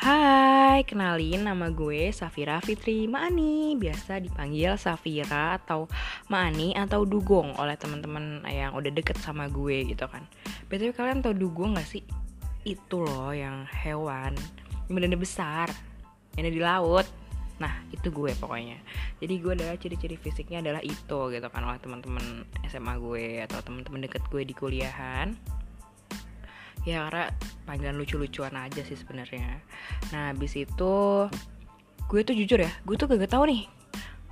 Hai, kenalin nama gue Safira Fitri Maani. Biasa dipanggil Safira atau Maani atau Dugong oleh teman-teman yang udah deket sama gue gitu kan. BTW kalian tau Dugong gak sih? Itu loh yang hewan yang besar Yang ada di laut. Nah itu gue pokoknya. Jadi gue adalah ciri-ciri fisiknya adalah itu gitu kan Oleh teman-teman SMA gue atau teman-teman deket gue di kuliahan ya karena panggilan lucu-lucuan aja sih sebenarnya. Nah habis itu gue tuh jujur ya gue tuh gak tahu nih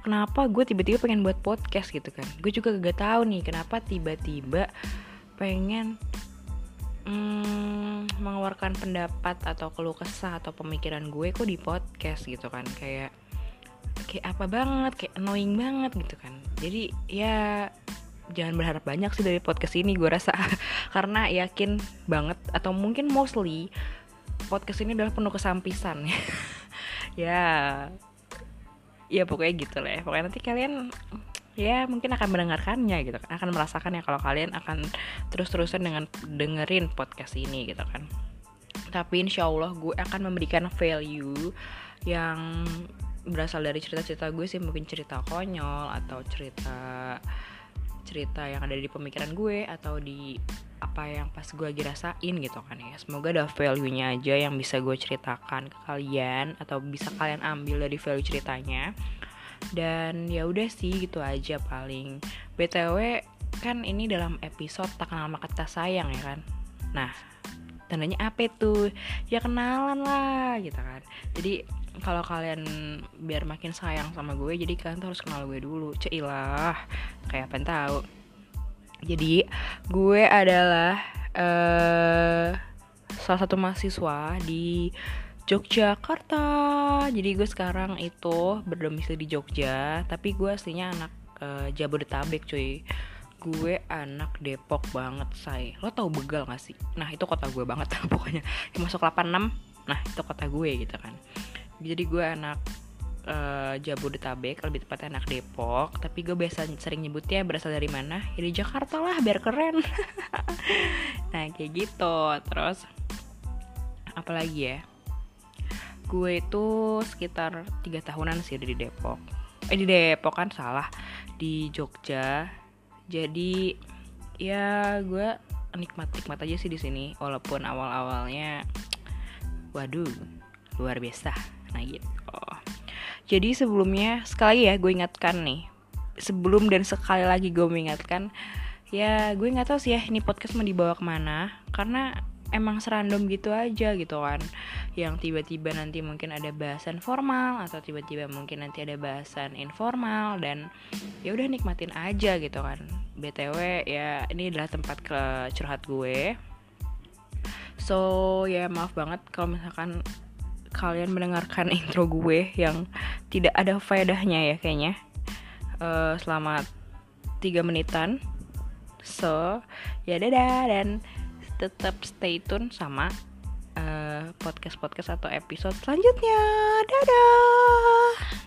kenapa gue tiba-tiba pengen buat podcast gitu kan. Gue juga gak tahu nih kenapa tiba-tiba pengen hmm, mengeluarkan pendapat atau keluh kesah atau pemikiran gue kok di podcast gitu kan. Kayak kayak apa banget kayak annoying banget gitu kan. Jadi ya jangan berharap banyak sih dari podcast ini gue rasa karena yakin banget atau mungkin mostly podcast ini adalah penuh kesampisan. Ya. Ya pokoknya gitu lah ya. Pokoknya nanti kalian ya mungkin akan mendengarkannya gitu kan. Akan merasakan ya kalau kalian akan terus-terusan dengan dengerin podcast ini gitu kan. Tapi insya Allah gue akan memberikan value yang berasal dari cerita-cerita gue sih. Mungkin cerita konyol atau cerita cerita yang ada di pemikiran gue atau di apa yang pas gue lagi rasain gitu kan ya. Semoga ada value-nya aja yang bisa gue ceritakan ke kalian atau bisa kalian ambil dari value ceritanya. Dan ya udah sih gitu aja paling. Btw kan ini dalam episode tak kenal maka kata sayang ya kan? Nah tandanya apa tuh ya kenalan lah gitu kan. Jadi kalau kalian biar makin sayang sama gue jadi kalian tuh harus kenal gue dulu. Ceilah kayak apa tahu jadi gue adalah uh, salah satu mahasiswa di Yogyakarta. Jadi gue sekarang itu berdomisili di Jogja tapi gue aslinya anak uh, Jabodetabek cuy. Gue anak Depok banget say. Lo tau begal gak sih? Nah itu kota gue banget pokoknya. Masuk 86 nah itu kota gue gitu kan. Jadi gue anak uh, Jabodetabek lebih tepatnya anak Depok. Tapi gue biasa sering nyebutnya berasal dari mana? Ya dari Jakarta lah biar keren. Nah kayak gitu. Terus apalagi ya? Gue itu sekitar tiga tahunan sih di Depok. Eh di Depok kan salah. Di Jogja. Jadi ya gue nikmat nikmat aja sih di sini. Walaupun awal awalnya waduh luar biasa. Nah gitu jadi sebelumnya sekali ya gue ingatkan nih. Sebelum dan sekali lagi gue mengingatkan ya gue nggak tahu sih ya ini podcast mau dibawa ke mana. Karena emang serandom gitu aja gitu kan. Yang tiba-tiba nanti mungkin ada bahasan formal atau tiba-tiba mungkin nanti ada bahasan informal dan ya udah nikmatin aja gitu kan. Btw ya ini adalah tempat ke curhat gue. So ya maaf banget kalau misalkan kalian mendengarkan intro gue yang tidak ada faedahnya ya kayaknya. Uh, selama tiga menitan. So ya dadah dan tetap stay tune sama eh, podcast podcast atau episode selanjutnya. Dadah